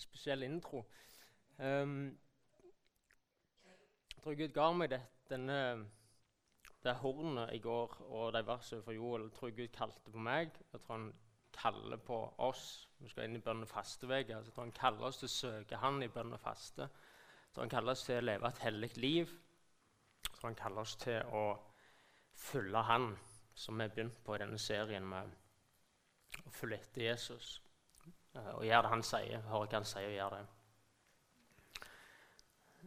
En spesiell intro. Um, jeg tror Gud ga meg det, denne, det hornet i går og de versene fra Joel. Jeg tror Gud kalte på meg. Jeg tror han kaller på oss. Vi skal inn i bønn- og fasteveke. Jeg tror han kaller oss til å søke Han i bønn og faste. Jeg tror han kaller oss til å leve et hellig liv. Jeg tror han kaller oss til å følge Han, som vi har begynt på i denne serien med å følge etter Jesus. Uh, og gjør det han sier, hører hva han sier, og gjøre det.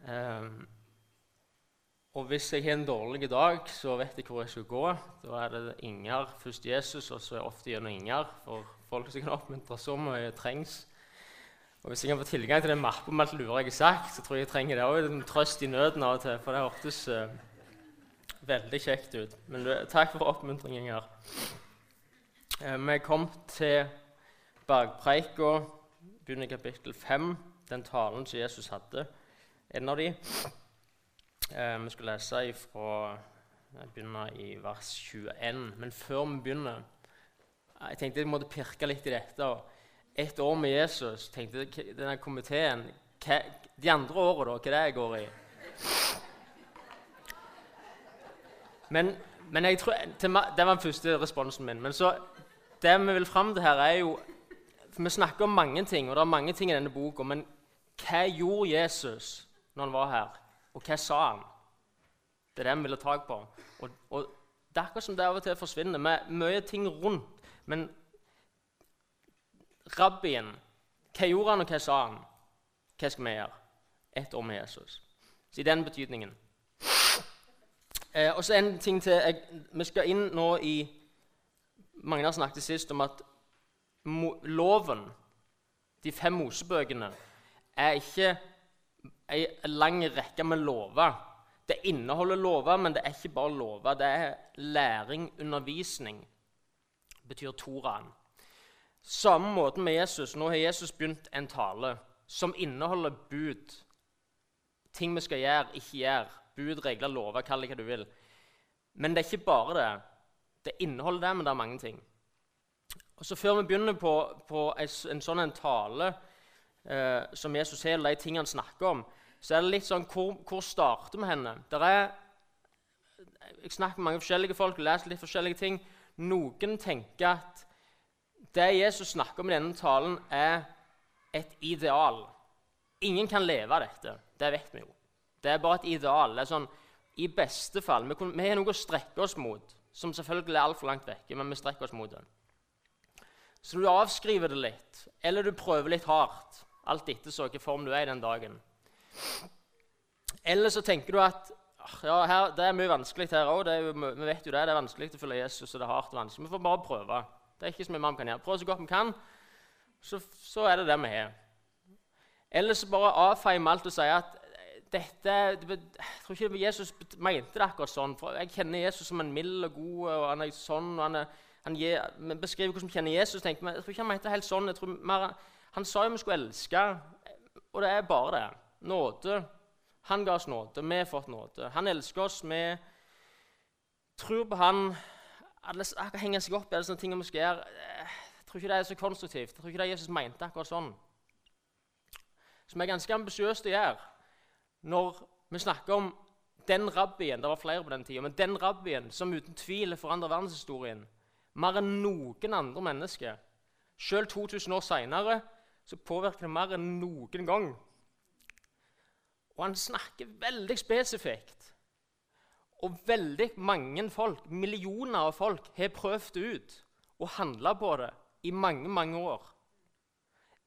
Um, og hvis jeg har en dårlig dag, så vet jeg hvor jeg skal gå. Da er det Inger, først Jesus, og så er jeg ofte gjennom Inger. For folk som kan oppmuntre så mye trengs. Og Hvis jeg kan få tilgang til den mappa med alt lure jeg har sagt, så tror jeg jeg trenger det òg. En trøst i nøden av og til, for det hørtes uh, veldig kjekt ut. Men uh, takk for oppmuntringen, Inger. Uh, vi kom til bakpreika, begynner i kapittel 5, den talen som Jesus hadde. En av de. Eh, vi skal lese fra Jeg begynner i vers 21. Men før vi begynner Jeg tenkte jeg måtte pirke litt i dette. Ett år med Jesus tenkte denne komiteen hva, De andre årene, da? Hva det jeg går i? Men, men jeg tror, Det var den første responsen min. Men så, det vi vil fram til her, er jo Vi snakker om mange ting, og det er mange ting i denne boka. Men hva gjorde Jesus når han var her? Og hva sa han? Det er det vi vil ha tak på. Og, og Det er akkurat som det av og til forsvinner. med Mye ting rundt. Men rabbien, hva gjorde han, og hva sa han? Hva skal vi gjøre? Ett år med Jesus. Så i den betydningen. Eh, og så en ting til. Jeg, vi skal inn nå i Magnar snakket sist om at loven, de fem Mosebøkene, er ikke ei lang rekke med lover. Det inneholder lover, men det er ikke bare lover. Det er læring, undervisning. Betyr Toraen. Samme måte med Jesus. Nå har Jesus begynt en tale som inneholder bud. Ting vi skal gjøre, ikke gjøre. Bud, regler, lover, kall det hva du vil. Men det er ikke bare det. Det inneholder det, men det er mange ting. Og så Før vi begynner på, på en, sånn en tale eh, som Jesus har, de tingene han snakker om, så er det litt sånn Hvor, hvor starter vi henne? Der er, jeg snakker med mange forskjellige folk, leser litt forskjellige ting. Noen tenker at det Jesus snakker om i denne talen, er et ideal. Ingen kan leve av dette. Det vet vi jo. Det er bare et ideal. Det er sånn, I beste fall Vi, har noe å strekke oss mot, som selvfølgelig er altfor langt vekke, men vi strekker oss mot det. Så du avskriver det litt, eller du prøver litt hardt. Alt etter hvilken form du er i den dagen. Eller så tenker du at ja, her, det er mye vanskelig her òg. Vi vet jo det, det er vanskelig å følge Jesus. og det er hardt og vanskelig. Vi får bare prøve. Det er ikke så mye man kan gjøre. Prøv så godt vi kan, så, så er det det vi har. Eller så bare avfeier vi alt og sier at dette, Jeg tror ikke Jesus mente det akkurat sånn. for Jeg kjenner Jesus som en mild og god, og han er sånn. og han, er, han gir, beskriver hvordan vi kjenner Jesus. Tenker, jeg tror ikke han mente det helt sånn. Mer, han sa jo vi skulle elske, og det er bare det. Nåde. Han ga oss nåde. Vi har fått nåde. Han elsker oss. Vi tror på han. Alle henger seg opp i alle sånne ting vi skal gjøre. Jeg tror ikke det er så konstruktivt. Jeg tror ikke det Jesus mente akkurat sånn. Som er ganske ambisiøst å gjøre når vi snakker om den rabbien Det var flere på den tida, men den rabbien som uten tvil forandrer verdenshistorien mer enn noen andre mennesker. Selv 2000 år seinere påvirker det mer enn noen gang. Og han snakker veldig spesifikt. Og veldig mange folk, millioner av folk, har prøvd ut og handla på det i mange, mange år.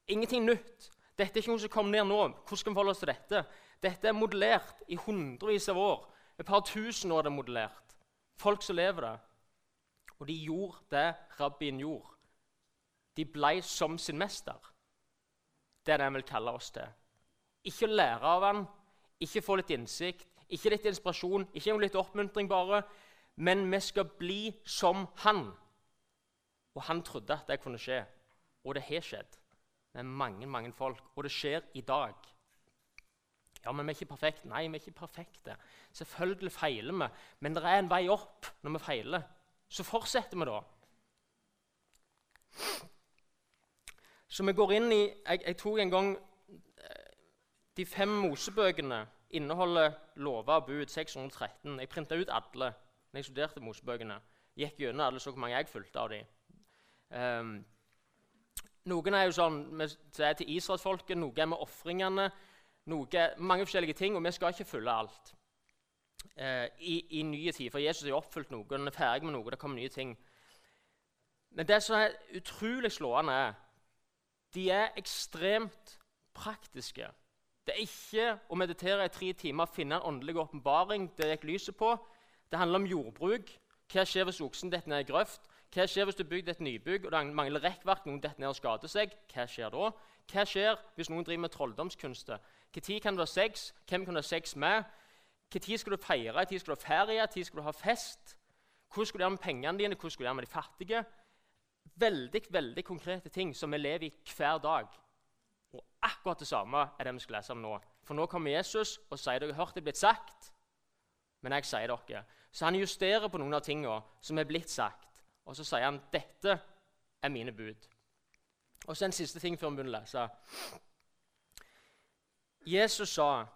Ingenting nytt. Dette er ikke noe som kom ned nå. Hvordan skal vi forholde oss til dette? Dette er modellert i hundrevis av år. Et par tusen år er det modellert. Folk som lever det. Og de gjorde det rabbien gjorde. De ble som sin mester. Det er det han vil kalle oss til. Ikke å lære av han, ikke få litt innsikt, ikke litt inspirasjon, ikke litt oppmuntring bare, men vi skal bli som han. Og han trodde at det kunne skje, og det har skjedd med mange mange folk. Og det skjer i dag. Ja, men vi er ikke perfekte. Nei, vi er ikke perfekte. Selvfølgelig feiler vi, men det er en vei opp når vi feiler. Så fortsetter vi, da. Så vi går inn i Jeg, jeg tok en gang eh, De fem Mosebøkene inneholder lover og bud 613. Jeg printa ut alle når jeg studerte Mosebøkene. Gikk gjennom alle, så hvor mange jeg fulgte av dem. Um, noen er jo sånn vi er til israelsfolket, noe er med ofringene. Mange forskjellige ting, og vi skal ikke følge alt eh, i, i nye tider. For Jesus har oppfylt noe, han er ferdig med noe, det kommer nye ting. Men det som er utrolig slående, er de er ekstremt praktiske. Det er ikke å meditere i tre timer, finne en åndelig åpenbaring det gikk lyset på. Det handler om jordbruk. Hva skjer hvis oksen detter ned i grøft? Hva skjer hvis du bygger et nybygg og det mangler rekkverk, noen detter ned og skader seg? Hva skjer da? Hva skjer hvis noen driver med trolldomskunster? Når kan du ha sex? Hvem kan du ha sex med? Når skal du feire? Når skal du ha ferie? Når skal du ha fest? Hvordan skal du gjøre med pengene dine? Hvordan skal du gjøre med de fattige? Veldig veldig konkrete ting som vi lever i hver dag. Og akkurat det samme er det vi skal lese om nå. For nå kommer Jesus og sier dere har hørt det blitt sagt, men jeg sier dere. Så han justerer på noen av tingene som er blitt sagt. Og så sier han dette er mine bud. Og så en siste ting før vi begynner å lese. Jesus sa,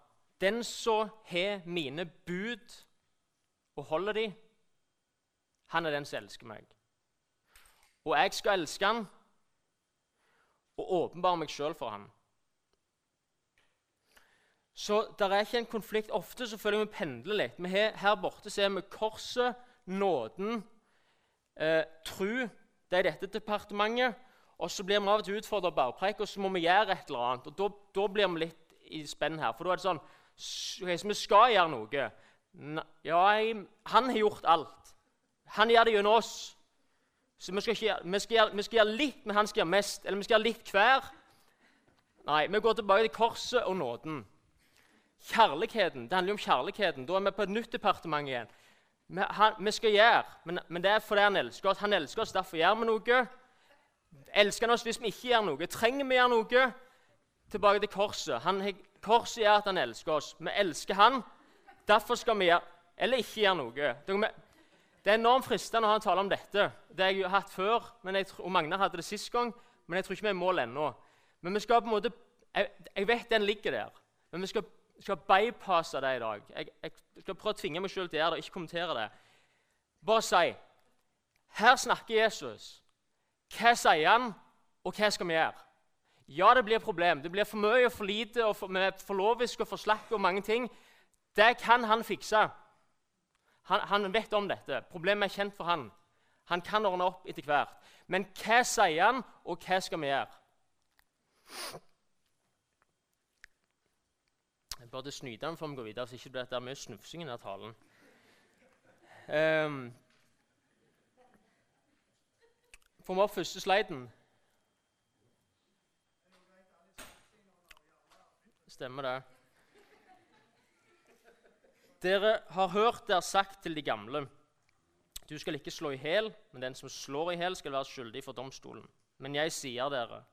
'Den som har mine bud og holder de, han er den som elsker meg.' Og jeg skal elske han og åpenbare meg sjøl for han. Så det er ikke en konflikt. Ofte så føler jeg vi pendler litt. Vi har, her borte ser vi korset, nåden, eh, tru. Det er dette departementet. Og så blir vi av og til utfordra av bærpreik, og så må vi gjøre et eller annet. Og da, da blir vi litt i spenn her. For da er det sånn okay, Så vi skal gjøre noe. Ja, jeg, han har gjort alt. Han gjør det gjennom oss. Så vi skal, ikke, vi, skal gjøre, vi skal, gjøre, litt, men han skal gjøre mest. Eller vi skal gjøre litt hver. Nei, vi går tilbake til korset og nåden. Kjærligheten. Det handler jo om kjærligheten. Da er vi på et nytt departement igjen. Vi, han, vi skal gjøre, men, men, det er fordi han elsker oss. Han elsker oss, derfor gjør vi noe. Elsker han oss hvis vi ikke gjør noe? Trenger vi gjøre noe? Tilbake til korset. Han, korset er at han elsker oss. Vi elsker han. Derfor skal vi gjøre eller ikke gjøre noe. Det er enormt fristende å ha en tale om dette. Det har jeg hatt før, jeg, og Magnar hadde det sist gang. Men jeg tror ikke vi er i mål ennå. Men vi skal på en måte, jeg, jeg vet den ligger der, men vi skal, skal bypasse det i dag. Jeg, jeg, skal prøve å tvinge meg sjøl til å gjøre det, ikke kommentere det. Bare si Her snakker Jesus. Hva sier han, og hva skal vi gjøre? Ja, det blir problem. Det blir for mye og for lite, og for, med forlovisk og for slakk og mange ting. Det kan han fikse. Han, han, vet om dette. Problemet er kjent for han. Han kan ordne opp etter hvert. Men hva sier han, og hva skal vi gjøre? Jeg burde snyte han før vi går videre, så ikke blir det mye snufsing i denne talen. Um, Får vi opp første sliden? Stemmer det. Dere har hørt det er sagt til de gamle. Du skal ikke slå i hæl, men den som slår i hæl, skal være skyldig for domstolen. Men jeg sier dere,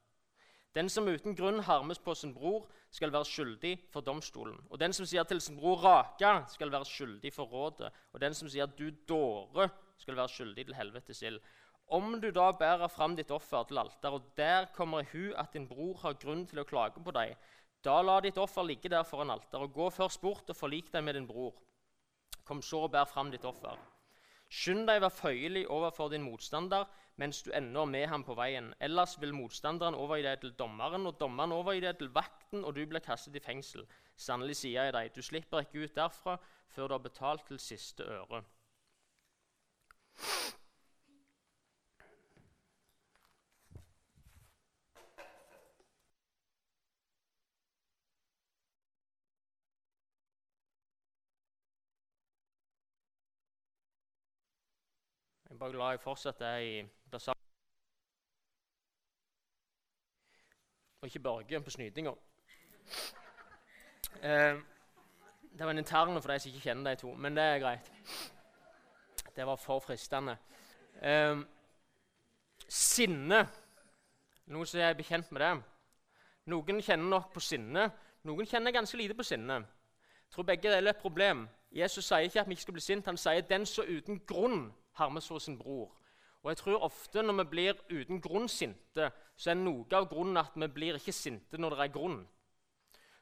den som uten grunn harmes på sin bror, skal være skyldig for domstolen. Og den som sier til sin bror 'raka', skal være skyldig for rådet. Og den som sier 'du dåre', skal være skyldig til helvetes ild. Om du da bærer fram ditt offer til alter, og der kommer i hu at din bror har grunn til å klage på deg, da la ditt offer ligge der foran alteret, og gå først bort og forlik deg med din bror. Kom så og bær fram ditt offer. Skynd deg å være føyelig overfor din motstander mens du ennå er med ham på veien. Ellers vil motstanderen overgi deg til dommeren, og dommeren overgi deg til vakten, og du blir kastet i fengsel. Sannelig sier jeg deg, du slipper ikke ut derfra før du har betalt til siste øre. Er bare glad jeg fortsetter i det Og ikke Børge på snytinga. Eh, det var en interne for de som ikke kjenner de to, men det er greit. Det var for fristende. Eh, sinne. Noen som er bekjent med det? Noen kjenner nok på sinne. Noen kjenner ganske lite på sinne. Jeg tror begge deler er et problem. Jesus sier ikke at vi ikke skal bli sint. Han sier den som uten grunn harmes hos sin bror. Og jeg tror ofte når vi blir uten grunn sinte, så er noe av grunnen at vi blir ikke sinte når det er grunn.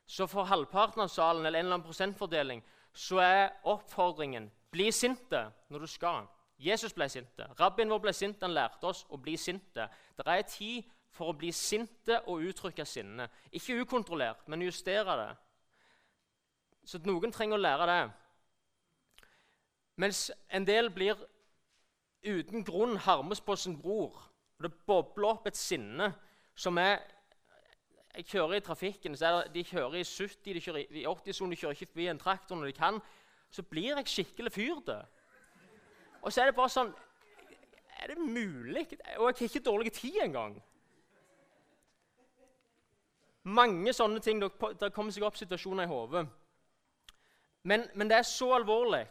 Så for halvparten av salen eller en eller annen prosentfordeling så er oppfordringen bli sinte når du skal. Jesus ble sinte. Rabbien vår ble sint. Han lærte oss å bli sinte. Det er tid for å bli sinte og uttrykke sinne. Ikke ukontrollert, men justere det. Så noen trenger å lære det. Mens en del blir uten grunn harmes på sin bror. Og Det bobler opp et sinne som er Jeg kjører i trafikken, så det, de kjører i 70, de kjører i 80-sonen, de kjører ikke forbi en traktor når de kan. Så blir jeg skikkelig fyr det. Og så er det bare sånn Er det mulig? Og jeg har ikke dårlig tid engang. Mange sånne ting. Det kommer seg opp situasjoner i hodet. Men, men, det er så alvorlig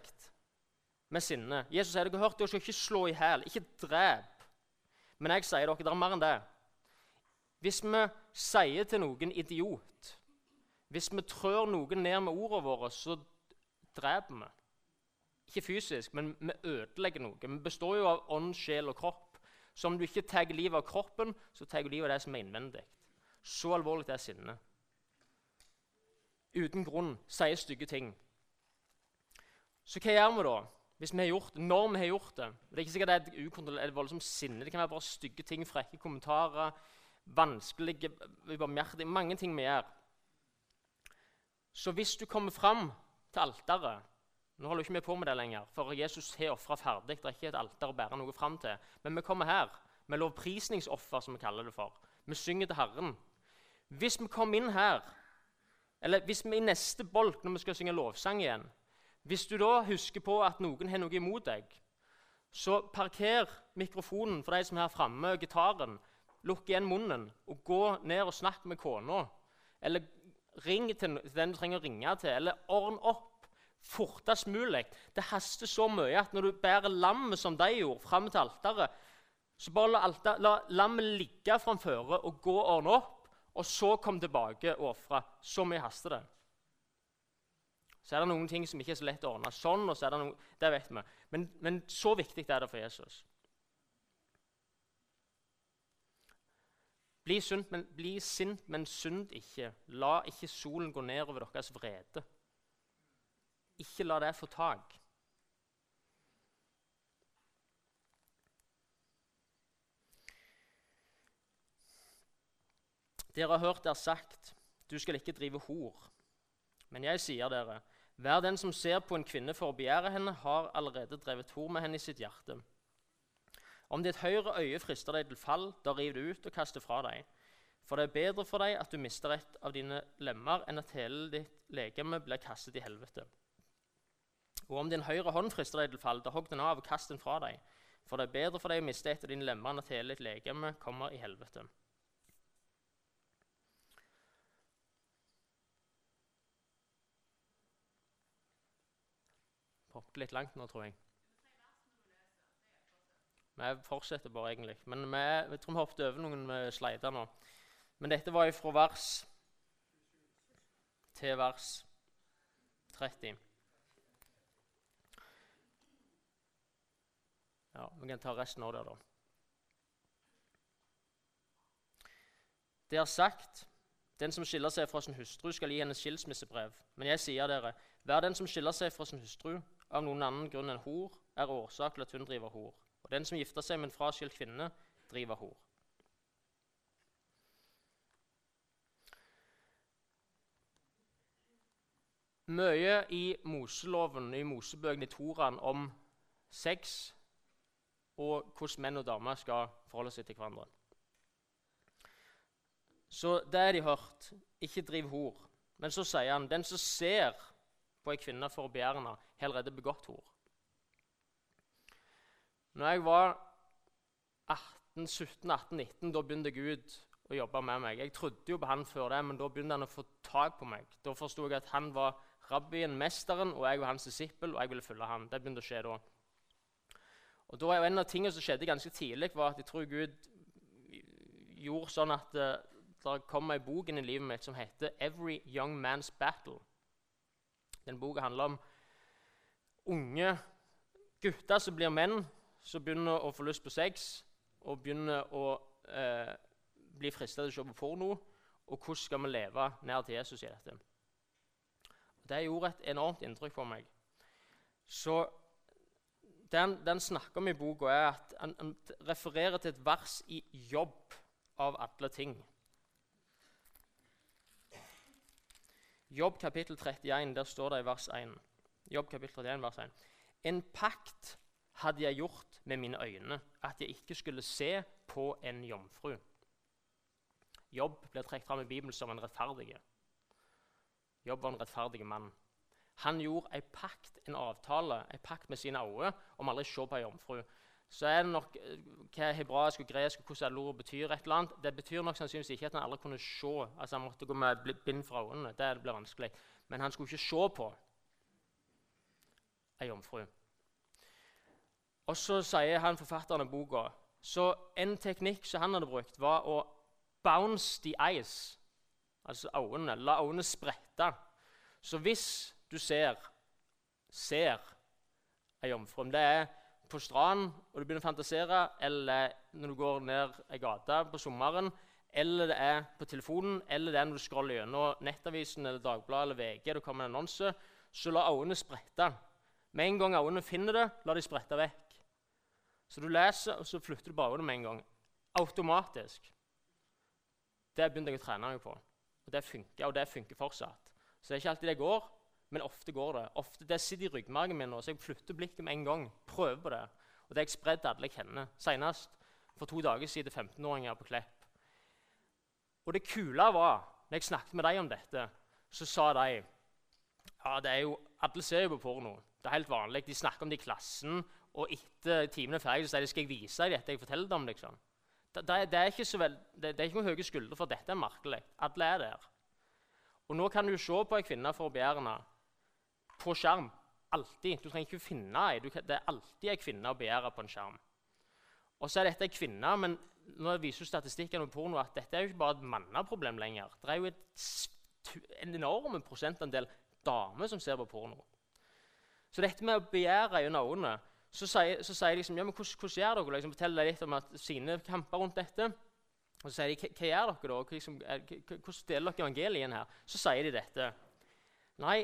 med sinne. Jesus sier dere hørte, hørt, dere ikke slå i hæl, ikke drep. Men jeg sier dere, det er mer enn det. Hvis vi sier til noen idiot, hvis vi trør noen ned med ordene våre, så dreper vi. Ikke fysisk, men vi ødelegger noe. Vi består jo av ånd, sjel og kropp. Så om du ikke tar livet av kroppen, så tar du livet av det som er innvendig. Så alvorlig er sinne. Uten grunn sier stygge ting. Så hva gjør vi da? Hvis vi har gjort det, Når vi har gjort det Det er ikke sikkert det er et ukontrollert voldsomt sinne. Det kan være bare stygge ting, frekke kommentarer, vanskelige, ubarmhjertige Mange ting vi gjør. Så hvis du kommer fram til alteret Nå holder du ikke på med det lenger, for Jesus har ofra ferdig. Det er ikke et alter å bære noe fram til. Men vi kommer her med lovprisningsoffer, som vi kaller det for. Vi synger til Herren. Hvis vi kommer inn her, eller hvis vi i neste bolk, når vi skal synge lovsang igjen hvis du da husker på at noen har noe imot deg, så parker mikrofonen for de som er her framme, gitaren. Lukk igjen munnen og gå ned og snakk med kona. Eller ring til den du trenger å ringe til. Eller ordn opp fortest mulig. Det haster så mye at når du bærer lammet som de gjorde, fram til alteret, så bare la, alter, la lammet ligge framføre og gå og ordne opp, og så kom tilbake og ofre. Så mye haster det så er det noen ting som ikke er så lett å ordne. Sånn, og så er Det noe, det vet vi. Men, men så viktig er det for Jesus. Bli, sunt, men, bli sint, men synd ikke. La ikke solen gå ned over deres vrede. Ikke la det få tak. Dere har hørt det sagt, du skal ikke drive hor. Men jeg sier dere, hver den som ser på en kvinne for å begjære henne, har allerede drevet hor med henne i sitt hjerte. Om ditt høyre øye frister deg til fall, da riv det ut og kast det fra deg. For det er bedre for deg at du mister et av dine lemmer, enn at hele ditt legeme blir kastet i helvete. Og om din høyre hånd frister deg til fall, da hogg den av og kast den fra deg. For det er bedre for deg å miste et av dine lemmer enn at hele ditt legeme kommer i helvete. Hoppet litt langt nå, tror jeg. Vi fortsetter bare, egentlig. Men vi, jeg tror vi hoppet over noen slider nå. Men dette var fra vers til vers 30. Ja, Vi kan ta resten av det, da. Det er sagt den som skiller seg fra sin hustru, skal gi henne skilsmissebrev. Men jeg sier dere, hver den som skiller seg fra sin hustru av noen annen grunn enn hor, er årsak til at hun driver hor. Og den som gifter seg med en fraskilt kvinne, driver hor. Mye i Moseloven, i Mosebøkene i Toraen, om sex og hvordan menn og damer skal forholde seg til hverandre. Så det har de hørt. Ikke driv hor. Men så sier han den som ser på ei kvinne for å begjære henne, allerede begått hor. Når jeg var 18, 17, 18, 19, da begynte Gud å jobbe med meg. Jeg trodde jo på han før det, men da begynte han å få tak på meg. Da forsto jeg at han var rabbien, mesteren, og jeg var hans disippel, og jeg ville følge han. Det begynte å skje da. Og da En av tingene som skjedde ganske tidlig, var at jeg tror Gud gjorde sånn at uh, det kom ei bok inn i livet mitt som heter 'Every Young Man's Battle'. Den boka handler om unge gutter som blir menn, som begynner å få lyst på sex og begynner å eh, bli fristet til å se på porno. Og hvordan skal vi leve nær til Jesus i dette? Det gjorde et enormt inntrykk på meg. Så den, han snakker om i boka, er at han, han refererer til et vers i Jobb av alle ting. Jobb kapittel 31, der står det i vers 1. Jobb kapittel 31, vers 1. En pakt hadde jeg gjort med mine øyne, at jeg ikke skulle se på en jomfru. Jobb blir trukket fram i Bibelen som en rettferdig. Jobb var en rettferdig mann. Han gjorde en pakt, en avtale, en pakt med sine øyne om aldri å se på en jomfru. Så er det nok eh, hva hebraisk og gresk og hvordan ordet betyr. et eller annet. Det betyr nok sannsynligvis ikke at han aldri kunne se. Altså Han måtte gå med bind fra øynene. Det blir vanskelig. Men han skulle ikke se på ei jomfru. Og så sier han forfatteren av boka så en teknikk som han hadde brukt, var å bounce the eyes, altså øynene. La øynene sprette. Så hvis du ser ser ei jomfru, det er på stranden og du begynner å fantasere, eller når du går ned ei gate på sommeren, eller det er på telefonen, eller det er når du scroller gjennom Nettavisen eller Dagbladet eller VG, det kommer en annonse, så la øynene sprette. Med en gang øynene finner det, la de sprette vekk. Så du leser, og så flytter du bare øynene med en gang. Automatisk. Det begynte jeg å trene meg på. Og det funker, og det funker fortsatt. Så det er ikke alltid det går, men ofte går det. Ofte, Det sitter i ryggmargen min nå, så jeg flytter blikket med en gang. Prøver på det. Og det har jeg spredd alle jeg kjenner. Senest for to dager siden 15-åringer på Klepp. Og det kule var, når jeg snakket med dem om dette, så sa de ja, det er jo, Alle ser jo på porno. Det er helt vanlig. De snakker om det i klassen, og etter timen er ferdig, så sier de skal jeg vise deg dette jeg forteller dem. liksom. Det, det, det, er ikke så vel, det, det er ikke noen høye skuldre for dette er merkelig. Alle er der. Og nå kan du se på ei kvinne for begjærende på skjerm. Alltid. Du trenger ikke finne ei. Det er alltid ei kvinne å begjære på en skjerm. Og så er dette ei kvinne, men nå viser statistikken på porno at dette er jo ikke bare et manneproblem lenger. Det er jo et, en enorm prosentandel damer som ser på porno. Så dette med å begjære gjennom øynene så sier, så sier de liksom, ja, men hvordan, gjør dere liksom, Forteller litt om at sine kamper rundt dette. Og så sier de, hva gjør dere da? Liksom, hvordan deler dere evangeliet her? Så sier de dette. Nei,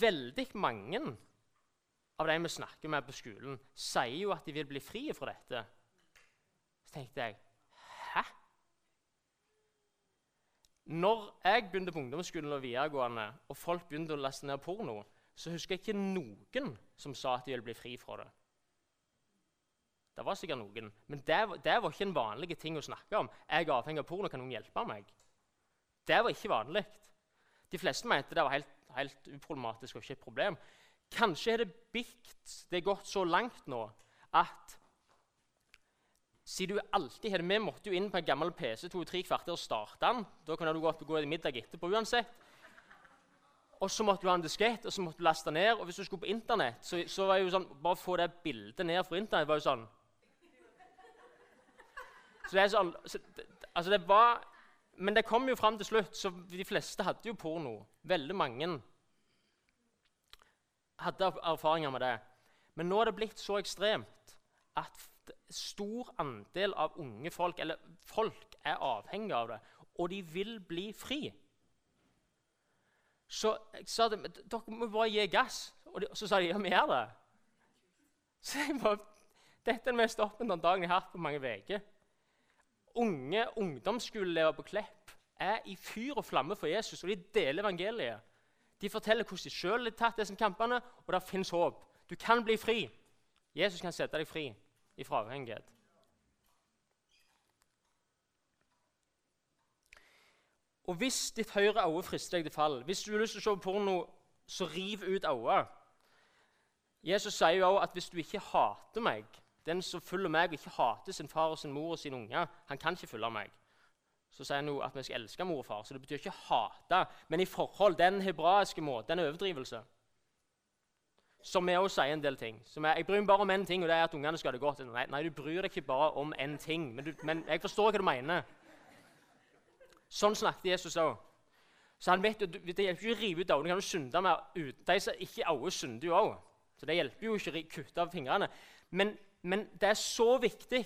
Veldig mange av de vi snakker med på skolen, sier jo at de vil bli fri fra dette. Så tenkte jeg Hæ? Når jeg begynte på ungdomsskolen og videregående, og folk begynte å laste ned porno, så husker jeg ikke noen som sa at de ville bli fri fra det. Det var sikkert noen, men det, det var ikke en vanlig ting å snakke om. Jeg er avhengig av porno, kan noen hjelpe meg? Det var ikke vanlig. De fleste mente det var helt helt uproblematisk og ikke et problem. Kanskje er det bikt det er gått så langt nå at siden du alltid har det Vi måtte jo inn på en gammel PC to-tre kvarter og starte den. Da kunne du gått og gå i middag etterpå uansett. Og så måtte du ha en diskett, og så måtte du laste ned. Og hvis du skulle på Internett, så, så var det jo sånn Bare få det bildet ned fra Internett var jo sånn Så det er sånn så, Altså, det var men det kom jo fram til slutt, så de fleste hadde jo porno. Veldig mange hadde erfaringer med det. Men nå er det blitt så ekstremt at stor andel av unge folk, eller folk, er avhengig av det, og de vil bli fri. Så jeg sa de dere må bare gi gass. Og de, så sa de ja, vi gjør det. Så jeg bare, Dette er den mest oppmuntrende dagen jeg har hatt på mange uker unge ungdomsskoleelever på Klepp er i fyr og flamme for Jesus, og de deler evangeliet. De forteller hvordan de sjøl har tatt disse kampene, og det fins håp. Du kan bli fri. Jesus kan sette deg fri ifra avhengighet. Og hvis ditt høyre øye frister deg til fall, hvis du har lyst til å se porno, så riv ut øyet. Jesus sier jo også at hvis du ikke hater meg den som følger meg og ikke hater sin far og sin mor og sine unger, han kan ikke følge meg. Så sier han jo at vi skal elske mor og far. Så det betyr ikke hate, men i forhold. Den hebraiske måten, den overdrivelse. Som vi også sier en del ting. Er, jeg bryr meg bare om én ting, og det er at ungene skal ha det godt. Nei, nei, du bryr deg ikke bare om én ting, men, du, men, jeg forstår hva du mener. Sånn snakket Jesus òg. Så han vet, jo, Det hjelper ikke å rive ut øynene. kan jo synde med ut. De som ikke øyne, synder jo òg. Så det hjelper jo ikke å kutte av fingrene. Men Men det er så viktig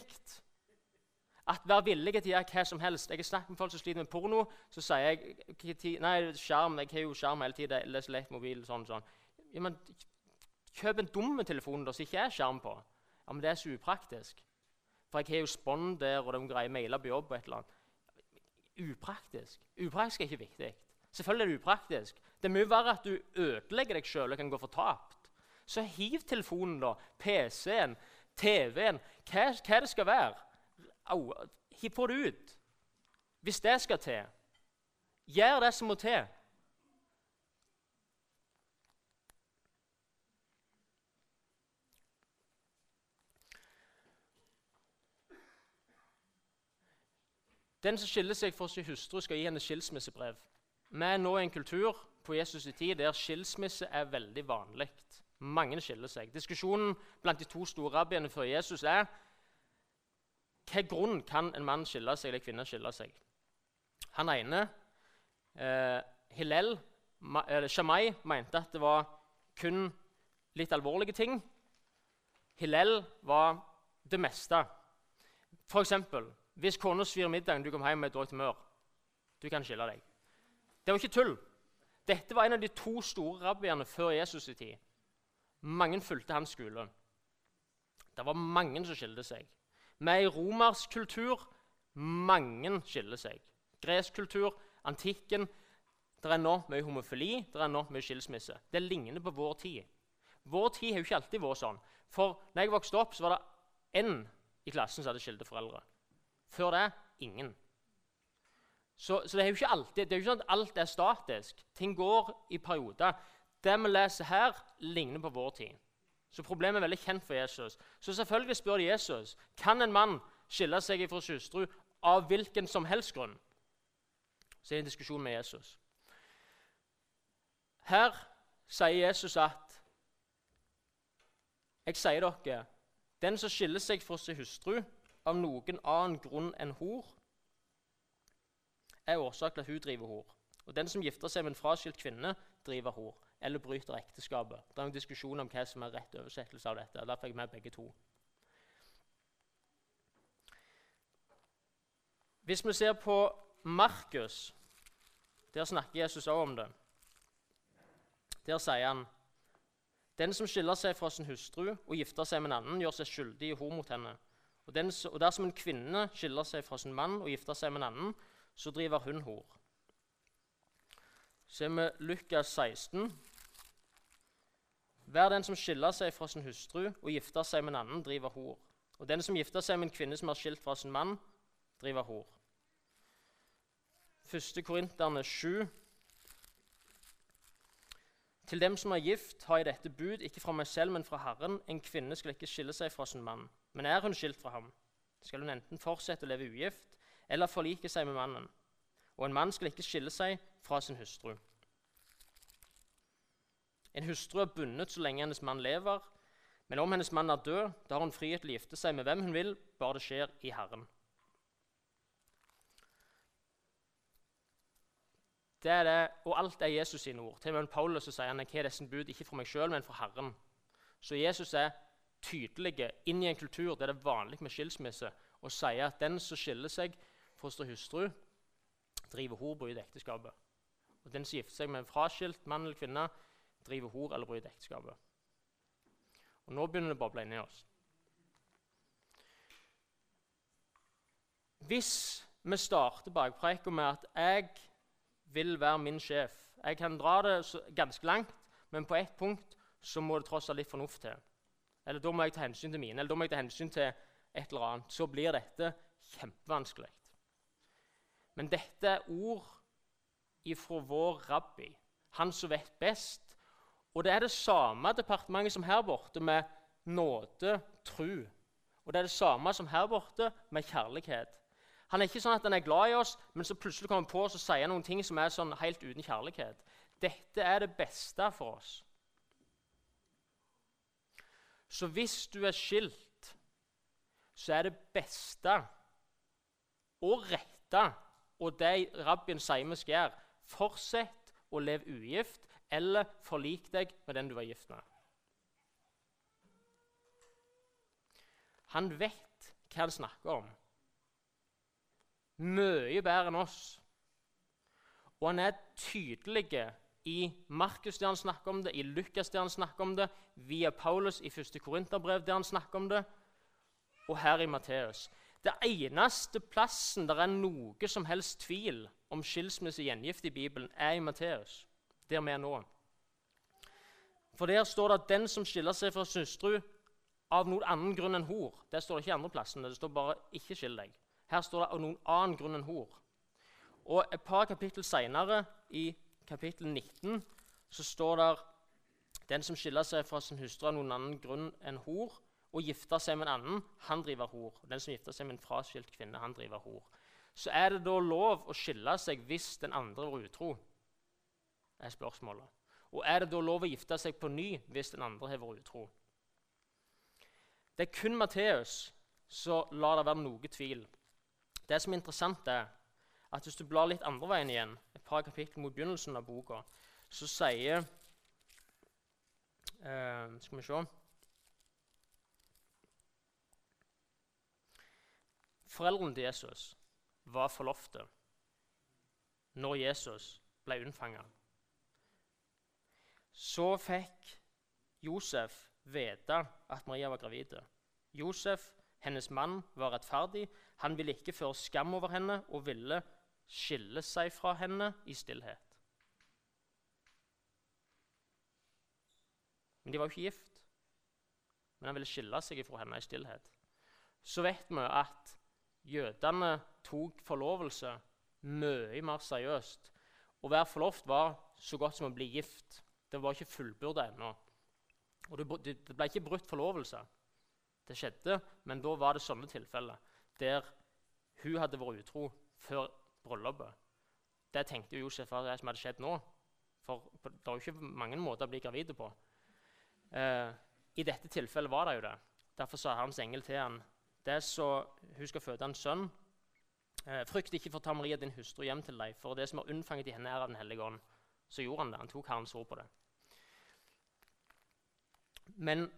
at være villig til å gjøre hva som helst. Jeg har snakket med folk som sliter med porno. Så sier jeg nei, skjerm, jeg har jo skjerm hele tiden. Leser lett mobil, sånn, sånn. Ja, men Kjøp en dum telefon som ikke er skjerm på. Ja, Men det er så upraktisk. For jeg har jo spånd der, og de greier mailer på jobb og et eller annet. Upraktisk. Upraktisk er ikke viktig. Selvfølgelig er det upraktisk. Det er mye verre at du ødelegger deg sjøl og kan gå fortapt. Så hiv telefonen, da. PC-en, TV-en, hva, hva, det skal være. Au, hiv på det ut. Hvis det skal til. Gjør det som må til. Den som skiller seg fra sin hustru, skal gi henne skilsmissebrev. Vi er nå i en kultur på Jesus' i tid der skilsmisse er veldig vanlig. Mange skiller seg. Diskusjonen blant de to store rabbiene før Jesus er hva grunn kan en mann skille seg eller en kvinne skille seg. Han ene, eh, Hillel, Shamai, mente at det var kun litt alvorlige ting. Hillel var det meste. For eksempel, hvis kona svir middagen, du kom hjem med et dårlig humør. Du kan skille deg. Det var ikke tull. Dette var en av de to store rabbiene før Jesus' i tid. Mange fulgte hans skole. Det var mange som skilte seg. Med i romersk kultur mange skiller seg. Gresk kultur, antikken Det er nå mye homofili, det er nå mye skilsmisse. Det ligner på vår tid. Vår tid har jo ikke alltid vært sånn. For når jeg vokste opp, så var det én i klassen som hadde skilte foreldre. Før det ingen. Så, så, det er jo ikke alltid, det er jo ikke sånn at alt er statisk. Ting går i perioder. Det vi leser her, ligner på vår tid. Så problemet er veldig kjent for Jesus. Så selvfølgelig spør de Jesus kan en mann skille seg fra hustru av hvilken som helst grunn. Så er det en diskusjon med Jesus. Her sier Jesus at Jeg sier dere, den som skiller seg fra sin hustru av noen annen grunn enn hor, er årsak til at hun driver hor. Og den som gifter seg med en fraskilt kvinne, driver hor eller bryter ekteskapet. Det er en diskusjon om hva som er rett oversettelse av dette. Der fikk jeg med begge to. Hvis vi ser på Markus, der snakker Jesus også om det. Der sier han den som skiller seg fra sin hustru og gifter seg med en annen, gjør seg skyldig i hor mot henne. Og, den, og dersom en kvinne skiller seg fra sin mann og gifter seg med en annen, så driver hun hor. er vi Lukas 16. Hver den som skiller seg fra sin hustru og gifter seg med en annen, driver hor. Og den som gifter seg med en kvinne som er skilt fra sin mann, driver hor. 1. Korinterne 7. Til dem som er gift, har jeg dette bud, ikke fra meg selv, men fra Herren. En kvinne skal ikke skille seg fra sin mann. Men er hun skilt fra ham, skal hun enten fortsette å leve ugift eller forlike seg med mannen. Og en mann skal ikke skille seg fra sin hustru. En hustru er bundet så lenge hennes mann lever, men om hennes mann er død, da har hun frihet til å gifte seg med hvem hun vil, bare det skjer i Herren. Det er det, og alt er Jesus sine ord. Til og med Paulus sier han jeg har disse bud ikke for meg sjøl, men for Herren. Så Jesus er tydelig inn i en kultur der det er vanlig med skilsmisse, og sier at den som skiller seg fra sin hustru, driver horbo i det ekteskapet. Og den som gifter seg med en fraskilt mann eller kvinne, driver hor eller bryter ekteskapet. Og Nå begynner det å boble inni oss. Hvis vi starter bakpreika med at 'jeg vil være min sjef' Jeg kan dra det ganske langt, men på ett punkt så må det tross alt litt fornuft til eller da må jeg ta hensyn til mine, eller da må jeg ta hensyn til et eller annet, så blir dette kjempevanskelig. Men dette er ord ifra vår rabbi, han som vet best. Og det er det samme departementet som her borte, med nåde, tru. Og det er det samme som her borte, med kjærlighet. Han er ikke sånn at han er glad i oss, men så plutselig kommer han på oss og sier noen ting som er sånn helt uten kjærlighet. Dette er det beste for oss. Så hvis du er skilt, så er det beste og rette og det rabbien sier vi skal gjøre, fortsett å leve ugift eller forlik deg med den du var gift med. han vet hva han snakker om. Mye bedre enn oss. Og han er tydelig i Markus der han snakker om det, i Lukas der han snakker om det, via Paulus i 1. Korinterbrev der han snakker om det, og her i Matteus. Det eneste plassen der er noe som helst tvil om skilsmisse og gjengift i Bibelen, er i Matteus, der vi er nå. For der står det at den som skiller seg fra sin hustru av noen annen grunn enn hor Det står det ikke i andre plassen. Det står bare 'ikke skill deg'. Her står det av noen annen grunn enn hor. Og Et par kapittel seinere, i kapittel 19, så står det den som skiller seg fra sin hustru av noen annen grunn enn hor, og gifter seg med en annen, han driver hor. Den som gifter seg med en fraskilt kvinne, han driver hor. Så er det da lov å skille seg hvis den andre var utro? Er spørsmålet. Og er det da lov å gifte seg på ny hvis den andre har vært utro? Det er kun Matteus så lar det være noe tvil. Det som er interessant, er at hvis du blar litt andre veien igjen, et par kapittel mot begynnelsen av boka, så sier eh, Skal vi se Foreldrene til Jesus var forlofte når Jesus ble unnfanga. Så fikk Josef vite at Maria var gravid. Josef, hennes mann, var rettferdig. Han ville ikke føre skam over henne og ville skille seg fra henne i stillhet. Men de var jo ikke gift. Men han ville skille seg fra henne i stillhet. Så vet vi at jødene tok forlovelse mye mer seriøst. Å være forlovt var så godt som å bli gift. Det var ikke fullbyrda ennå. Og det ble ikke brutt forlovelse. Det skjedde, men da var det sånne tilfeller der hun hadde vært utro før bryllupet. Det tenkte jo Josef var det som hadde skjedd nå. For det er jo ikke mange måter å bli gravid på. Eh, I dette tilfellet var det jo det. Derfor sa Herrens engel til han, det er så hun skal føde en sønn. Eh, frykt ikke for ta Maria, din hustru, hjem til deg, for det som er unnfanget i henne, er av Den hellige ånd. Så gjorde han det. Han tok Herrens ord på det. Men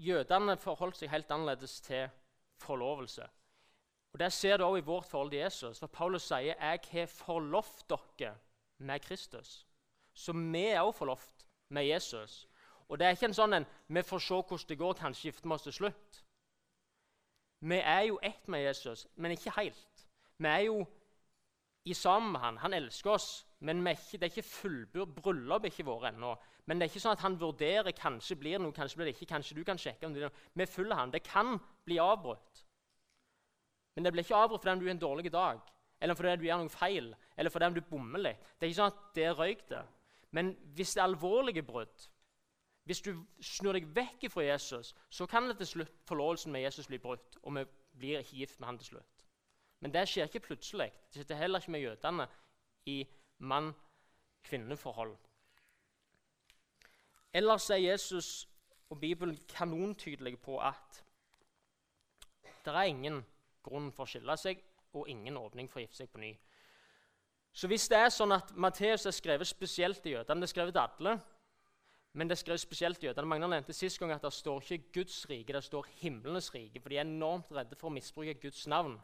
jødene forholdt seg helt annerledes til forlovelse. Og Det ser du også i vårt forhold til Jesus. For Paulus sier 'Jeg har forlovt dere med Kristus'. Så vi er også forlovt med Jesus. Og det er ikke en sånn en 'vi får se hvordan det går, kanskje gifter vi oss til slutt'. Vi er jo ett med Jesus, men ikke helt. Vi er jo i sammen med han. Han elsker oss, men ikke, det er ikke fullbyrd bryllup ikke vårt ennå. Men det er ikke sånn at han vurderer kanskje blir noe, kanskje blir det ikke. Kanskje du kan sjekke om det er noe. Vi følger han. Det kan bli avbrutt. Men det blir ikke avbrutt fordi du har en dårlig dag, eller fordi du gjør noe feil, eller fordi du bommer litt. Det er ikke sånn at det røyk det. Men hvis det er alvorlige brudd, hvis du snur deg vekk fra Jesus, så kan det til slutt forlovelsen med Jesus bli brutt, og vi blir ikke gift med han til slutt. Men det skjer ikke plutselig. Det skjer heller ikke med jødene i mann-kvinne-forhold. Ellers er Jesus og Bibelen kanontydelige på at det er ingen grunn for å skille seg og ingen åpning for å gifte seg på ny. Så hvis det er sånn at Matteus er skrevet spesielt til jødene Det er skrevet til alle, men det er skrevet spesielt til jødene. Magnar nevnte sist gang at det står ikke Guds rike, det står himlenes rike. For de er enormt redde for å misbruke Guds navn.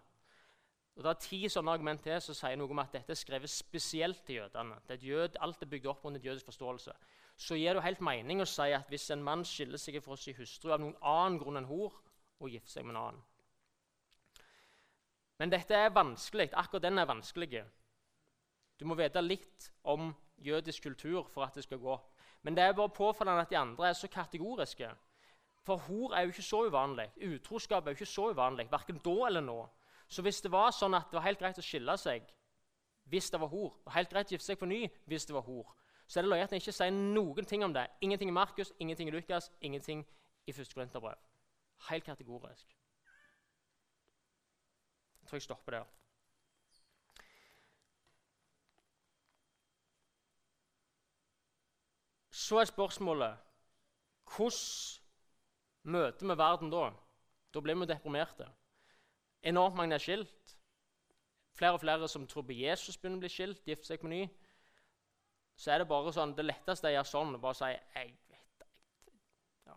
Og Det er ti sånne argument til som sier noe om at dette er skrevet spesielt til jødene. Det er jød, alt er bygd opp rundt et jødisk forståelse så gir det helt mening å si at hvis en mann skiller seg fra sin hustru av noen annen grunn enn hor, og gifter seg med en annen. Men dette er vanskelig. Akkurat den er vanskelig. Du må vite litt om jødisk kultur for at det skal gå. Men det er bare påfallende at de andre er så kategoriske. For hor er jo ikke så uvanlig. Utroskap er jo ikke så uvanlig, verken da eller nå. Så hvis det var sånn at det var helt greit å skille seg hvis det var hor, og helt greit å gifte seg på ny hvis det var hor, så er det løye at en ikke sier noen ting om det. Ingenting i Markus, ingenting i Lukas, ingenting i 1. Korinterbrev. Helt kategorisk. Jeg tror jeg stopper der. Så er spørsmålet hvordan møter vi verden da? Da blir vi deprimerte. Enormt mange er skilt. Flere og flere som tror på Jesus, begynner å bli skilt, gifter seg på ny så er det bare sånn, det letteste er å gjøre sånn og bare si jeg vet, jeg, ja.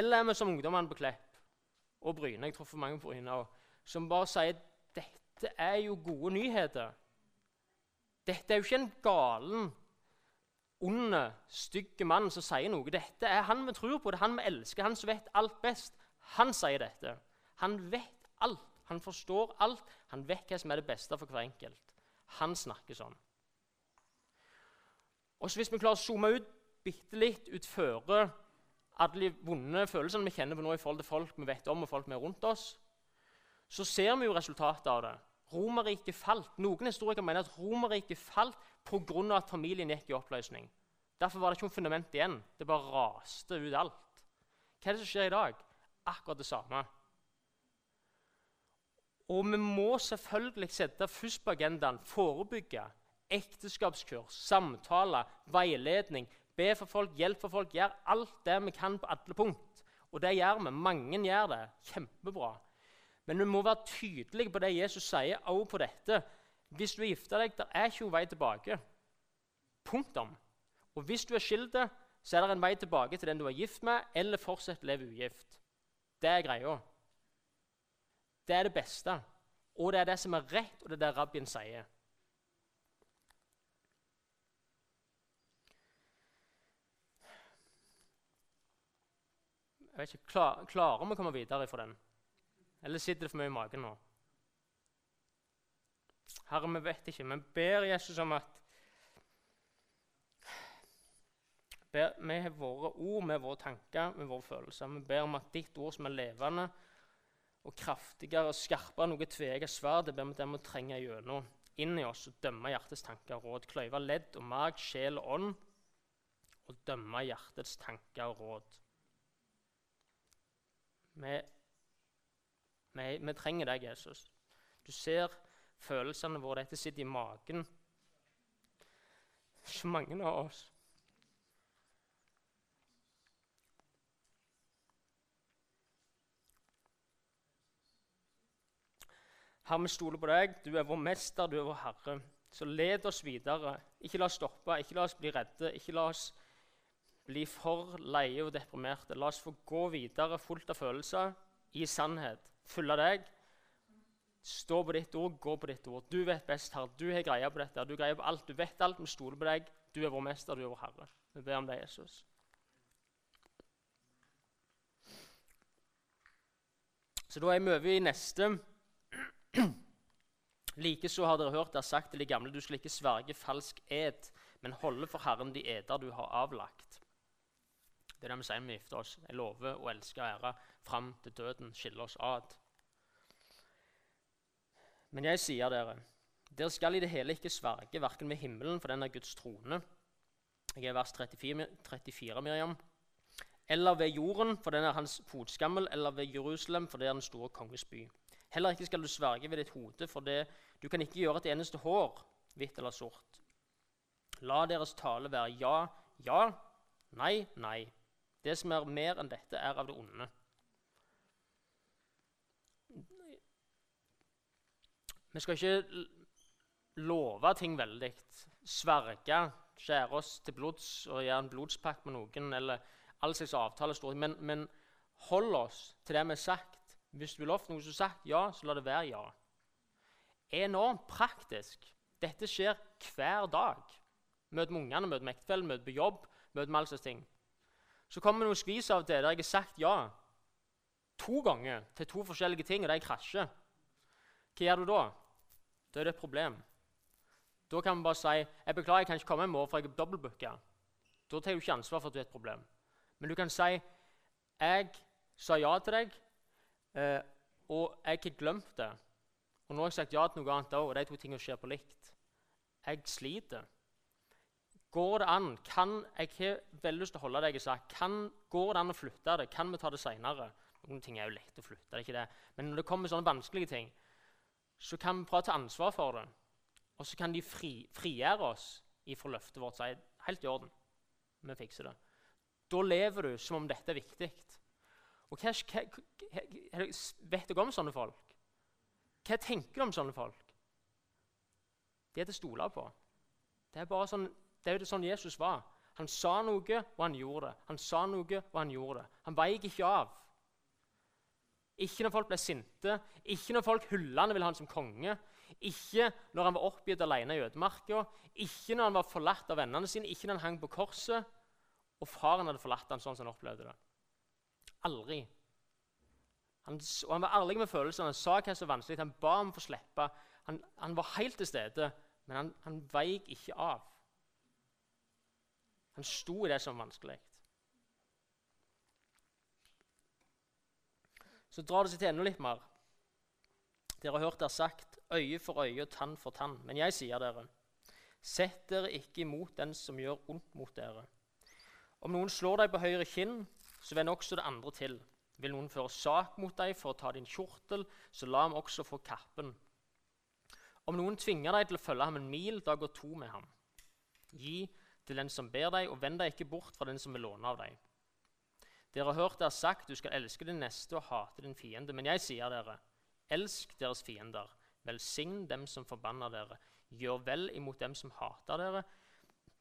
Eller er vi som ungdommene på Klepp og Bryne, jeg tror for mange på Bryne som bare sier dette er jo gode nyheter. Dette er jo ikke en galen, ond, stygg mann som sier noe. Dette er han vi tror på, det er han vi elsker, han som vet alt best. Han sier dette. Han vet alt. Han forstår alt. Han vet hva som er det beste for hver enkelt. Han snakker sånn. Og Hvis vi klarer å zoome ut bitte litt utføre alle de vonde følelsene vi kjenner på nå i forhold til folk vi vet om, og folk vi er rundt oss, så ser vi jo resultatet av det. Romerriket falt. Noen historikere mener at Romerriket falt pga. at familien gikk i oppløsning. Derfor var det ikke noe fundament igjen. Det bare raste ut alt. Hva er det som skjer i dag? Akkurat det samme. Og vi må selvfølgelig sette først på agendaen forebygge. Ekteskapskurs, samtaler, veiledning, be for folk, hjelp for folk. Gjør alt det vi kan på alle punkt. Og det gjør vi. Mange gjør det. Kjempebra. Men vi må være tydelige på det Jesus sier også på dette. Hvis du er gifta deg, der er ikke noen vei tilbake. Punktum. Og hvis du er skilt, så er det en vei tilbake til den du er gift med, eller fortsett å leve ugift. Det er greia. Det er det beste. Og det er det som er rett, og det er det rabbien sier. Jeg vet ikke, klar, Klarer vi å komme videre fra den? Eller sitter det for mye i magen nå? Herre, vi vet ikke, men ber Jesus om at ber, Vi har våre ord, med våre tanker, med våre følelser. Vi ber om at ditt ord som er levende og kraftigere og skarpere noe tveegget sverd, det ber vi dem å trenge gjennom inn i oss og dømme hjertets tanker og råd. Kløyve ledd og mag, sjel og ånd og dømme hjertets tanker og råd. Vi, vi, vi trenger deg, Jesus. Du ser følelsene våre. Dette sitter i magen. Så mange av oss. Herre, vi stoler på deg. Du er vår mester, du er vår Herre. Så led oss videre. Ikke la oss stoppe, ikke la oss bli redde. Ikke la oss bli for leie og deprimerte. La oss få gå videre fullt av følelser, i sannhet. Følge deg. Stå på ditt ord, gå på ditt ord. Du vet best, Herre. Du har greia på dette. Du greier på alt. Du vet alt. Vi stoler på deg. Du er vår mester, du er vår Herre. Vi ber om deg, Jesus. Så da er vi over i neste Likeså har dere hørt det sagt til de gamle, du skal ikke sverge falsk ed, men holde for Herren de eder du har avlagt. Det er det vi sier når vi gifter oss. Jeg lover å elske og ære fram til døden skiller oss ad. Men jeg sier dere, dere skal i det hele ikke sverge, verken ved himmelen, for den er Guds trone. Jeg er vers 34, 34 Miriam. Eller ved jorden, for den er hans fotskammel, eller ved Jerusalem, for det er den store konges by. Heller ikke skal du sverge ved ditt hode, for det, du kan ikke gjøre et eneste hår hvitt eller sort. La deres tale være ja, ja, nei, nei. Det som er mer enn dette, er av det onde. Vi skal ikke love ting veldig. Sverge, skjære oss til blods og gjøre en blodspakt med noen. eller all slags avtaler, men, men hold oss til det vi har sagt. Hvis du vil lovt noe som sagt ja, så la det være ja. Enormt praktisk. Dette skjer hver dag. Møt med ungene, møt med ektefellen, møt på jobb. møt med all slags ting. Så kommer noen skvis av det der jeg har sagt ja to ganger til to forskjellige ting, og de krasjer. Hva gjør du da? Da er det et problem. Da kan vi bare si jeg beklager, jeg kan ikke komme i morgen, for jeg er dobbeltbooka. Da tar du ikke ansvar for at du er et problem. Men du kan si jeg sa ja til deg, Eh, og jeg har glemt det. Og nå har jeg sagt ja til noe annet òg, og de to tingene skjer på likt. Jeg sliter. Går det an? Kan, Jeg har veldig lyst til å holde det jeg har. Kan, går det an å flytte det? Kan vi ta det seinere? Noen ting er jo lett å flytte. det er ikke det. Men når det kommer sånne vanskelige ting, så kan vi prøve å ta ansvar for det. Og så kan de fri, frigjøre oss ifra løftet vårt. Si helt i orden, vi fikser det. Da lever du som om dette er viktig. Og hva, hva, Vet dere om sånne folk? Hva tenker du om sånne folk? De er til å stole på. Det er bare sånn, det er sånn Jesus var. Han sa noe, og han gjorde det. Han sa noe, og han gjorde det. Han veik ikke av. Ikke når folk ble sinte, ikke når folk hullende ville ha han som konge. Ikke når han var oppgitt alene i ødemarka, ikke når han var forlatt av vennene sine, ikke når han hang på korset, og faren hadde forlatt han sånn som han opplevde det. Aldri. Han, og han var ærlig med følelsene, han sa hva som var vanskelig, han ba om å få slippe. Han, han, var helt til stede, men han, han veik ikke av. Han sto i det som var vanskelig. Så drar det seg til enda litt mer. Dere har hørt det sagt øye for øye og tann for tann. Men jeg sier dere, sett dere ikke imot den som gjør ondt mot dere. Om noen slår deg på høyre kinn, så vend også det andre til. Vil noen føre sak mot deg for å ta din kjortel, så la ham også få kappen. Om noen tvinger deg til å følge ham en mil, da går to med ham. Gi til den som ber deg, og vend deg ikke bort fra den som vil låne av deg. Dere har hørt det er sagt, du skal elske din neste og hate din fiende. Men jeg sier dere, elsk deres fiender. Velsign dem som forbanner dere. Gjør vel imot dem som hater dere,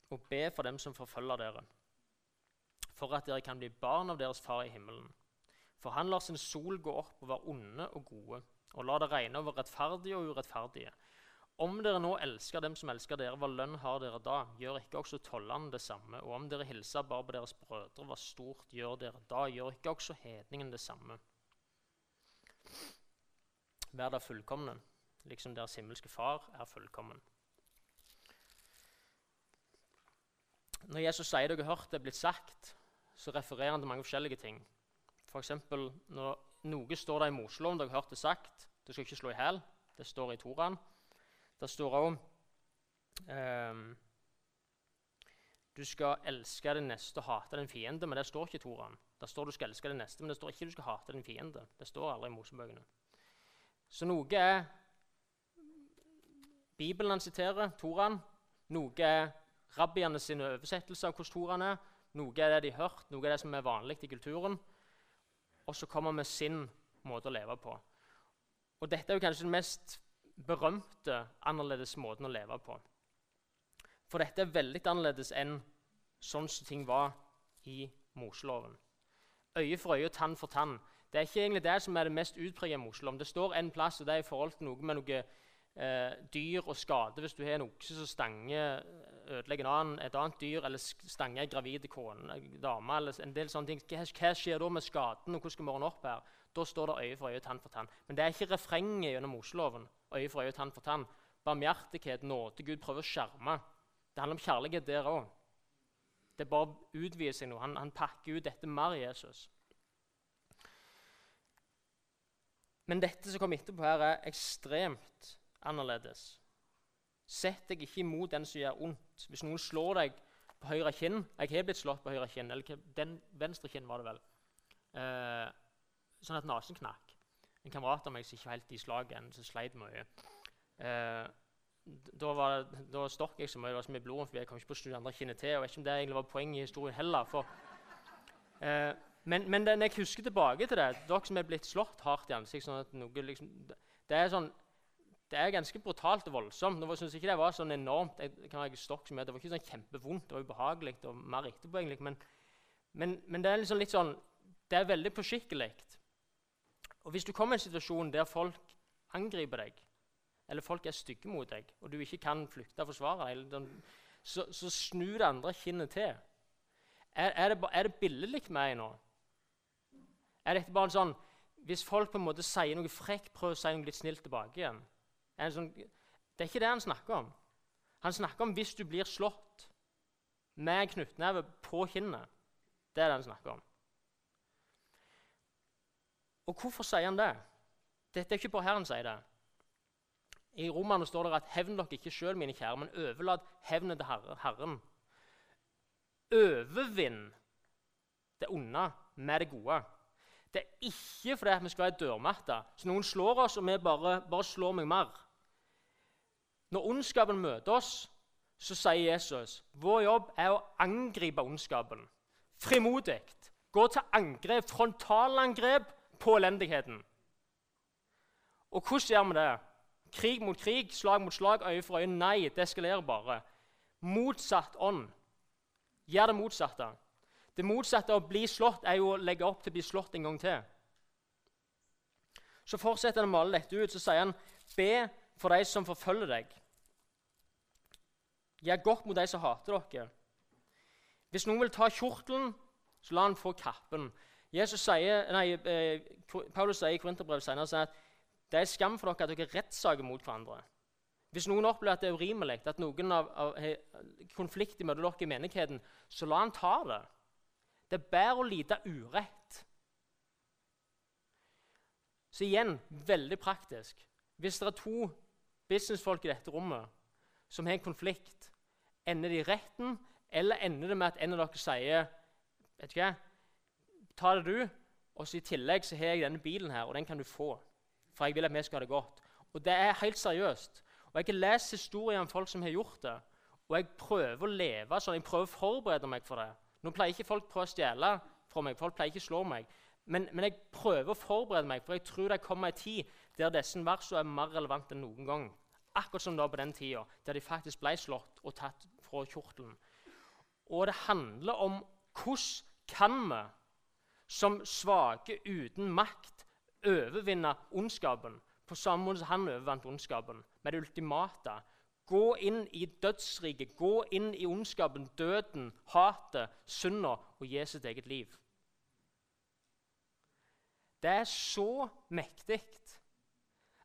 og be for dem som forfølger dere for at dere kan bli barn av deres far i himmelen. For han lar sin sol gå opp over onde og gode, og lar det regne over rettferdige og urettferdige. Om dere nå elsker dem som elsker dere, hva lønn har dere da? Gjør ikke også tollerne det samme? Og om dere hilser bare på deres brødre, hva stort gjør dere da? Gjør ikke også hedningen det samme? Vær da fullkomne, liksom deres himmelske Far er fullkommen. Når Jesus sier dere har hørt det er blitt sagt, så refererer han til mange forskjellige ting. F.eks. For når noe står der i Moseloven, dere har hørt det sagt du skal ikke slå i hæl. Det står i Toraen. Det står òg um, du skal elske din neste og hate din fiende, men det står ikke i Toraen. Det står du skal elske din neste, men det står ikke du skal hate din fiende. Det står aldri i Mosebøkene. Så noe er Bibelen han siterer, Toraen. Noe er rabbiene sine oversettelser av hvordan Toraen er. Noe er det de har hørt, noe er det som er vanlig i kulturen. Og så kommer vi sin måte å leve på. Og dette er jo kanskje den mest berømte annerledes måten å leve på. For dette er veldig annerledes enn sånn som ting var i Moseloven. Øye for øye og tann for tann. Det er ikke egentlig det som er det mest utpreget i Moseloven. Det står en plass, og det er i forhold til noe med noe eh, dyr og skade. Hvis du har en okse som stanger ødelegger en annen, et annet dyr eller stanger en gravid kone, dame eller en del sånne ting. Hva, hva, skjer da med skaden, og hvordan skal vi opp her? Da står det øye for øye, tann for tann. Men det er ikke refrenget gjennom Moseloven. Øye for øye, tann for tann. Barmhjertighet, nåde. Gud prøver å skjerme. Det handler om kjærlighet der òg. Det er bare utvider seg noe. Han, han pakker ut dette mer Jesus. Men dette som kommer etterpå, her er ekstremt annerledes. Sett deg ikke imot den som gjør ondt. Hvis noen slår deg på høyre kinn Jeg har blitt slått på høyre kinn. eller den Venstre kinn var det vel. Eh, sånn at nesen knakk. En kamerat av meg som ikke var helt i slaget ennå, som sleit mye. Eh, da, var, da stokk jeg så mye, det var så mye blod for jeg kom ikke på å snu andre kinnet til. og jeg vet ikke om det egentlig var poenget i historien heller. For, eh, men, men når jeg husker tilbake til det, dere som er blitt slått hardt i ansiktet sånn at noe liksom, Det er sånn det er ganske brutalt og voldsomt. Jeg ikke det var sånn enormt. Jeg kan ikke stokk med. Det var ikke sånn kjempevondt. Det var ubehagelig og mer etterpå, egentlig. Men, men, men, det er liksom litt sånn Det er veldig påskikkelig. Og hvis du kommer i en situasjon der folk angriper deg, eller folk er stygge mot deg, og du ikke kan flykte og forsvare deg, så, så snu det andre kinnet til. Er, er, det, er det billedlig med nå? Er dette bare sånn Hvis folk på en måte sier noe frekt, prøv å si noe litt snilt tilbake igjen. Sånn, det er ikke det han snakker om. Han snakker om hvis du blir slått med knyttneve på kinnet. Det er det han snakker om. Og hvorfor sier han det? Dette er ikke bare her han sier det. I Romerne står det at 'hevn dere ikke sjøl, mine kjære, men overlat hevnet til Herren'. Overvinn det onde med det gode. Det er ikke fordi vi skal være dørmatta. så noen slår oss, og vi bare, bare slår meg mer. Når ondskapen møter oss, så sier Jesus vår jobb er å angripe ondskapen. Frimodig. Gå til angrep, frontalangrep på elendigheten. Og hvordan gjør vi det? Krig mot krig, slag mot slag, øye for øye. Nei, det eskalerer bare. Motsatt ånd. Gjør det motsatte. Det motsatte av å bli slått er jo å legge opp til å bli slått en gang til. Så fortsetter han å male dette ut. Så sier han, be for de som forfølger deg. Gjør godt mot de som hater dere. Hvis noen vil ta kjortelen, så la han få kappen. Sier, nei, eh, Paulus sier i Korinterbrevet senere at det er skam for dere at dere rettssaker mot hverandre. Hvis noen opplever at det er urimelig, at noen av, av konflikter mellom dere i menigheten, så la han ta det. Det er bedre å lide urett. Så igjen veldig praktisk. Hvis det er to businessfolk i dette rommet som har en konflikt, ender det i retten, eller ender det med at en av dere sier vet du hva, ta det du, og så i tillegg så har jeg denne bilen her, og den kan du få. For jeg vil at vi skal ha det godt. Og det er helt seriøst. Og Jeg har lest historier om folk som har gjort det. Og jeg prøver å leve sånn, jeg prøver å forberede meg for det. Nå pleier ikke folk prøve å stjele fra meg, folk pleier ikke å slå meg. Men, men, jeg prøver å forberede meg, for jeg tror det kommer en tid der disse versene er mer relevante enn noen gang. Akkurat som da på den tida, der de faktisk ble slått og tatt fra kjortelen. Og det handler om hvordan kan vi som svake uten makt overvinne ondskapen på samme måte som han overvant ondskapen, med det ultimate. Gå inn i dødsriket, gå inn i ondskapen, døden, hatet, synda og gi sitt eget liv. Det er så mektig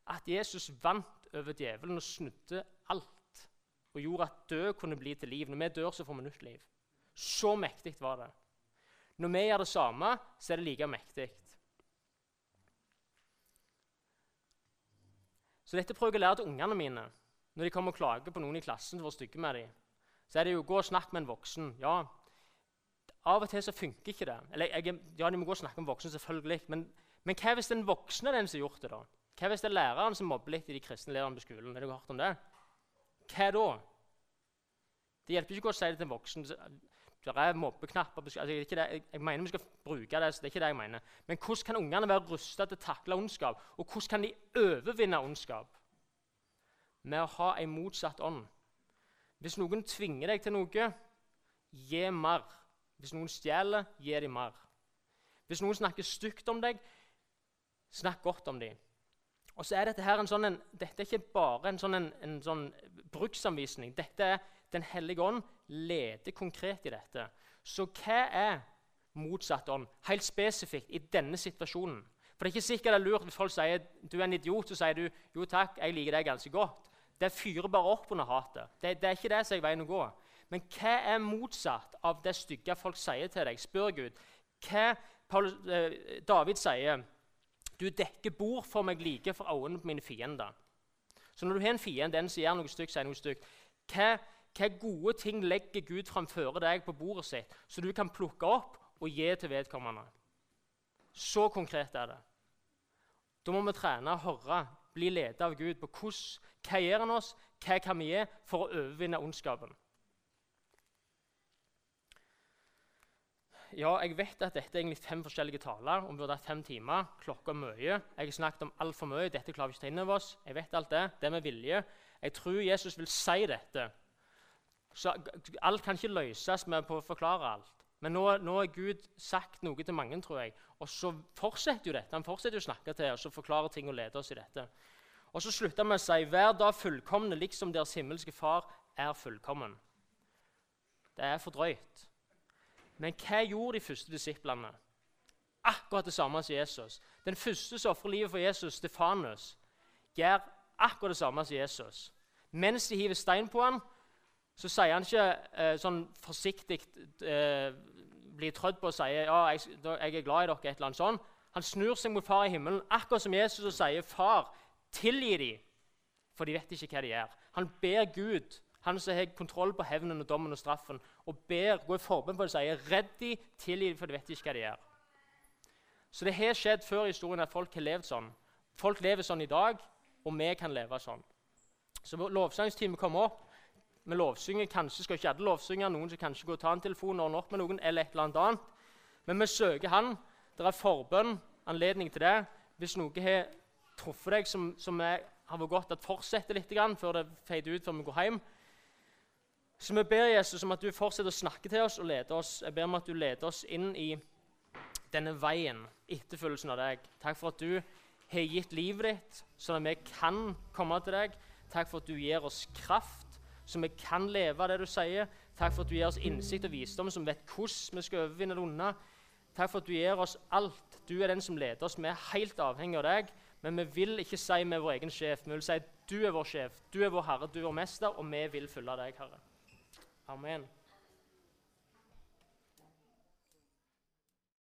at Jesus vant over djevelen og snudde alt og gjorde at død kunne bli til liv. Når vi dør, så får vi nytt liv. Så mektig var det. Når vi gjør det samme, så er det like mektig. Så dette prøver jeg å lære til ungene mine. Når de kommer og klager på noen i klassen som var stygge med dem, så er det jo gå og snakke med en voksen. Ja, Av og til så funker ikke det. Eller, jeg, ja, de må gå og snakke med voksne, selvfølgelig. Men, men hva hvis den voksne er den som har gjort det? da? Hva hvis det er læreren som mobber litt i de kristne lærerne på skolen? Har du hørt om det? Hva da? Det hjelper ikke å si det til en voksen. Det er mobbeknapper altså, jeg, jeg, mener vi skal bruke det. det er ikke det jeg mener. Men hvordan kan ungene være rusta til å takle ondskap? Og hvordan kan de overvinne ondskap? Med å ha en motsatt ånd. Hvis noen tvinger deg til noe, gi mer. Hvis noen stjeler, gi dem mer. Hvis noen snakker stygt om deg, snakk godt om dem. Og så er Dette her en sånn, en, dette er ikke bare en sånn, en, en sånn bruksanvisning. Dette er Den hellige ånd leder konkret i dette. Så hva er motsatt ånd, helt spesifikt i denne situasjonen? For Det er ikke sikkert det er lurt hvis folk sier du er en idiot, så sier du jo takk, jeg liker deg ganske godt. Det fyrer bare opp under hatet. Det, det er ikke det som er veien å gå. Men hva er motsatt av det stygge folk sier til deg? Spør Gud. Hva eh, David sier du dekker bord for meg like for øynene på mine fiender. Så når du har en fiende, den som gjør noe stygt, sier noe stygt, hva hva gode ting legger Gud framfor deg på bordet sitt, så du kan plukke opp og gi til vedkommende? Så konkret er det. Da må vi trene, høre, bli ledet av Gud på hvordan, hva gjør han oss, hva kan vi gi for å overvinne ondskapen. Ja, jeg vet at dette er egentlig fem forskjellige taler. om vi burde hatt fem timer. Klokka er mye. Jeg har snakket om altfor mye. Dette klarer vi ikke ta inn over oss. Jeg vet alt det. Det er med vilje. Jeg tror Jesus vil si dette så alt kan ikke løses med å forklare alt. Men nå, nå har Gud sagt noe til mange, tror jeg. Og så fortsetter jo dette. Han fortsetter å snakke til oss og forklare ting og lede oss i dette. Og så slutter vi å si hver dag fullkomne liksom deres himmelske Far er fullkommen. Det er for drøyt. Men hva gjorde de første disiplene? Akkurat det samme som Jesus. Den første som ofrer livet for Jesus, Stefanus, gjør akkurat det samme som Jesus. Mens de hiver stein på ham, så sier han ikke eh, sånn forsiktig eh, blir trødd på og sier ja, jeg, jeg, er glad i dere. et eller annet sånt. Han snur seg mot far i himmelen, akkurat som Jesus, og sier, 'Far, tilgi dem, for de vet ikke hva de gjør.' Han ber Gud, han som har kontroll på hevnen og dommen og straffen, og ber, går i forbønn for det og sier, 'Redd de, tilgi de, for de vet ikke hva de gjør.' Så det har skjedd før i historien at folk har levd sånn. Folk lever sånn i dag, og vi kan leve sånn. Så lovsangstimen kommer opp. Vi lovsynger kanskje skal ikke alle lovsynge, noen som kanskje går og tar en telefon og ordner opp med noen, eller et eller annet. Men vi søker Han. Det er forbønn, anledning til det. Hvis noe har truffet deg som, som er, har vært godt at fortsetter litt grann, før det feider ut før vi går hjem, Så vi ber Jesus om at du fortsetter å snakke til oss og lede oss. Jeg ber om at du leder oss inn i denne veien, etterfølgelsen av deg. Takk for at du har gitt livet ditt, sånn at vi kan komme til deg. Takk for at du gir oss kraft, så vi kan leve av det du sier. Takk for at du gir oss innsikt og visdom, som vet hvordan vi skal overvinne det onde. Takk for at du gir oss alt. Du er den som leder oss. Vi er helt avhengig av deg. Men vi vil ikke si vi er vår egen sjef. Vi vil si du er vår sjef, du er vår herre, du er vår mester, og vi vil følge deg, Herre. Amen.